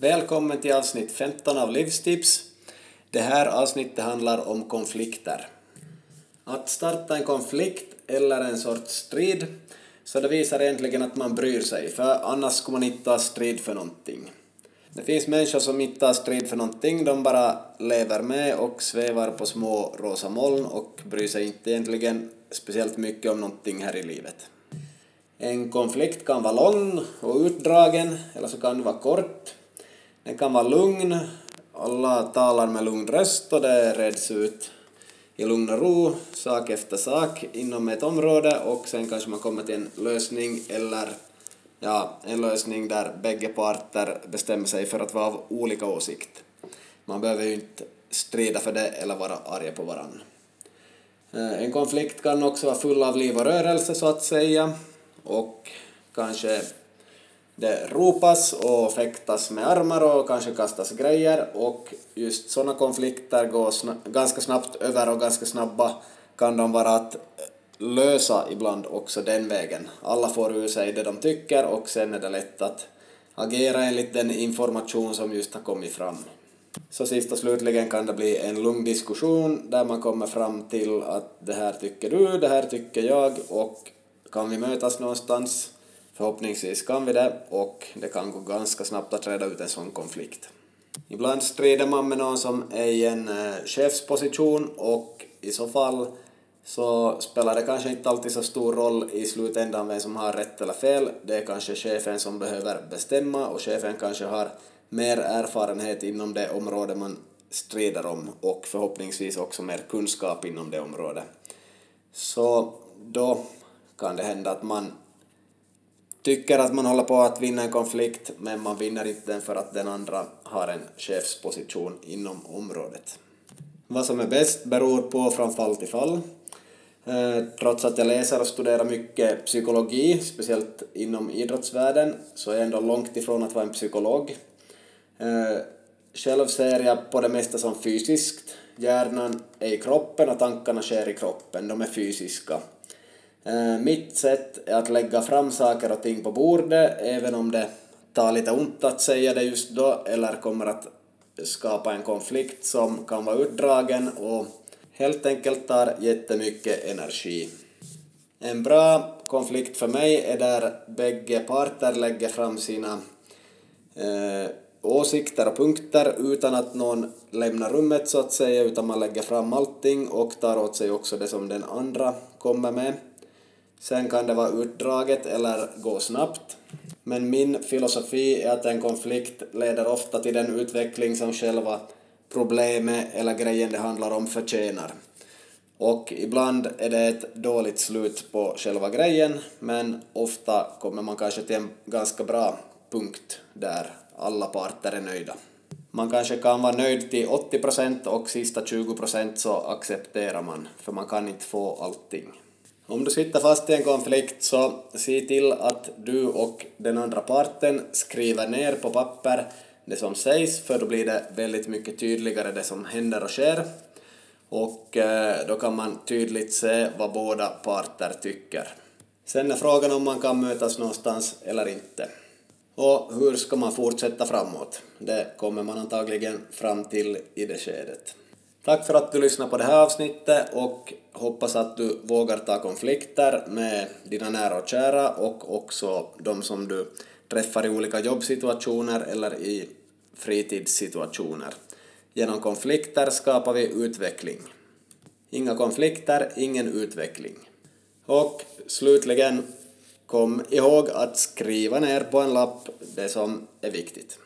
välkommen till avsnitt 15 av Livstips. Det här avsnittet handlar om konflikter. Att starta en konflikt eller en sorts strid, så det visar egentligen att man bryr sig, för annars skulle man inte ta strid för någonting. Det finns människor som inte tar strid för någonting, de bara lever med och svävar på små rosa moln och bryr sig inte egentligen speciellt mycket om någonting här i livet. En konflikt kan vara lång och utdragen, eller så kan den vara kort. Den kan vara lugn, alla talar med lugn röst och det reds ut i lugn och ro, sak efter sak inom ett område och sen kanske man kommer till en lösning eller ja, en lösning där bägge parter bestämmer sig för att vara av olika åsikt. Man behöver ju inte strida för det eller vara arga på varandra. Eh, en konflikt kan också vara full av liv och rörelse så att säga och kanske det ropas och fäktas med armar och kanske kastas grejer och just sådana konflikter går sna ganska snabbt över och ganska snabba kan de vara att eh, lösa ibland också den vägen. Alla får ur sig det de tycker och sen är det lätt att agera enligt den information som just har kommit fram. Så sist och slutligen kan det bli en lugn diskussion där man kommer fram till att det här tycker du, det här tycker jag och kan vi mötas någonstans? Förhoppningsvis kan vi det och det kan gå ganska snabbt att reda ut en sån konflikt. Ibland strider man med någon som är i en eh, chefsposition och i så fall så spelar det kanske inte alltid så stor roll i slutändan vem som har rätt eller fel. Det är kanske chefen som behöver bestämma och chefen kanske har mer erfarenhet inom det område man strider om och förhoppningsvis också mer kunskap inom det området. Så då kan det hända att man tycker att man håller på att vinna en konflikt men man vinner inte den för att den andra har en chefsposition inom området. Vad som är bäst beror på från fall till fall. Eh, trots att jag läser och studerar mycket psykologi, speciellt inom idrottsvärlden, så är jag ändå långt ifrån att vara en psykolog. Eh, själv ser jag på det mesta som fysiskt. Hjärnan är i kroppen och tankarna sker i kroppen, de är fysiska. Eh, mitt sätt är att lägga fram saker och ting på bordet, även om det tar lite ont att säga det just då, eller kommer att skapa en konflikt som kan vara utdragen och helt enkelt tar jättemycket energi. En bra konflikt för mig är där bägge parter lägger fram sina eh, åsikter och punkter utan att någon lämnar rummet så att säga, utan man lägger fram allting och tar åt sig också det som den andra kommer med. Sen kan det vara utdraget eller gå snabbt. Men min filosofi är att en konflikt leder ofta till den utveckling som själva problemet eller grejen det handlar om förtjänar. Och ibland är det ett dåligt slut på själva grejen, men ofta kommer man kanske till en ganska bra punkt där alla parter är nöjda. Man kanske kan vara nöjd till 80% och sista 20% så accepterar man, för man kan inte få allting. Om du sitter fast i en konflikt så se till att du och den andra parten skriver ner på papper det som sägs, för då blir det väldigt mycket tydligare det som händer och sker. Och eh, då kan man tydligt se vad båda parter tycker. Sen är frågan om man kan mötas någonstans eller inte. Och hur ska man fortsätta framåt? Det kommer man antagligen fram till i det skedet. Tack för att du lyssnade på det här avsnittet och hoppas att du vågar ta konflikter med dina nära och kära och också de som du träffar i olika jobbsituationer eller i fritidssituationer. Genom konflikter skapar vi utveckling. Inga konflikter, ingen utveckling. Och slutligen, kom ihåg att skriva ner på en lapp det som är viktigt.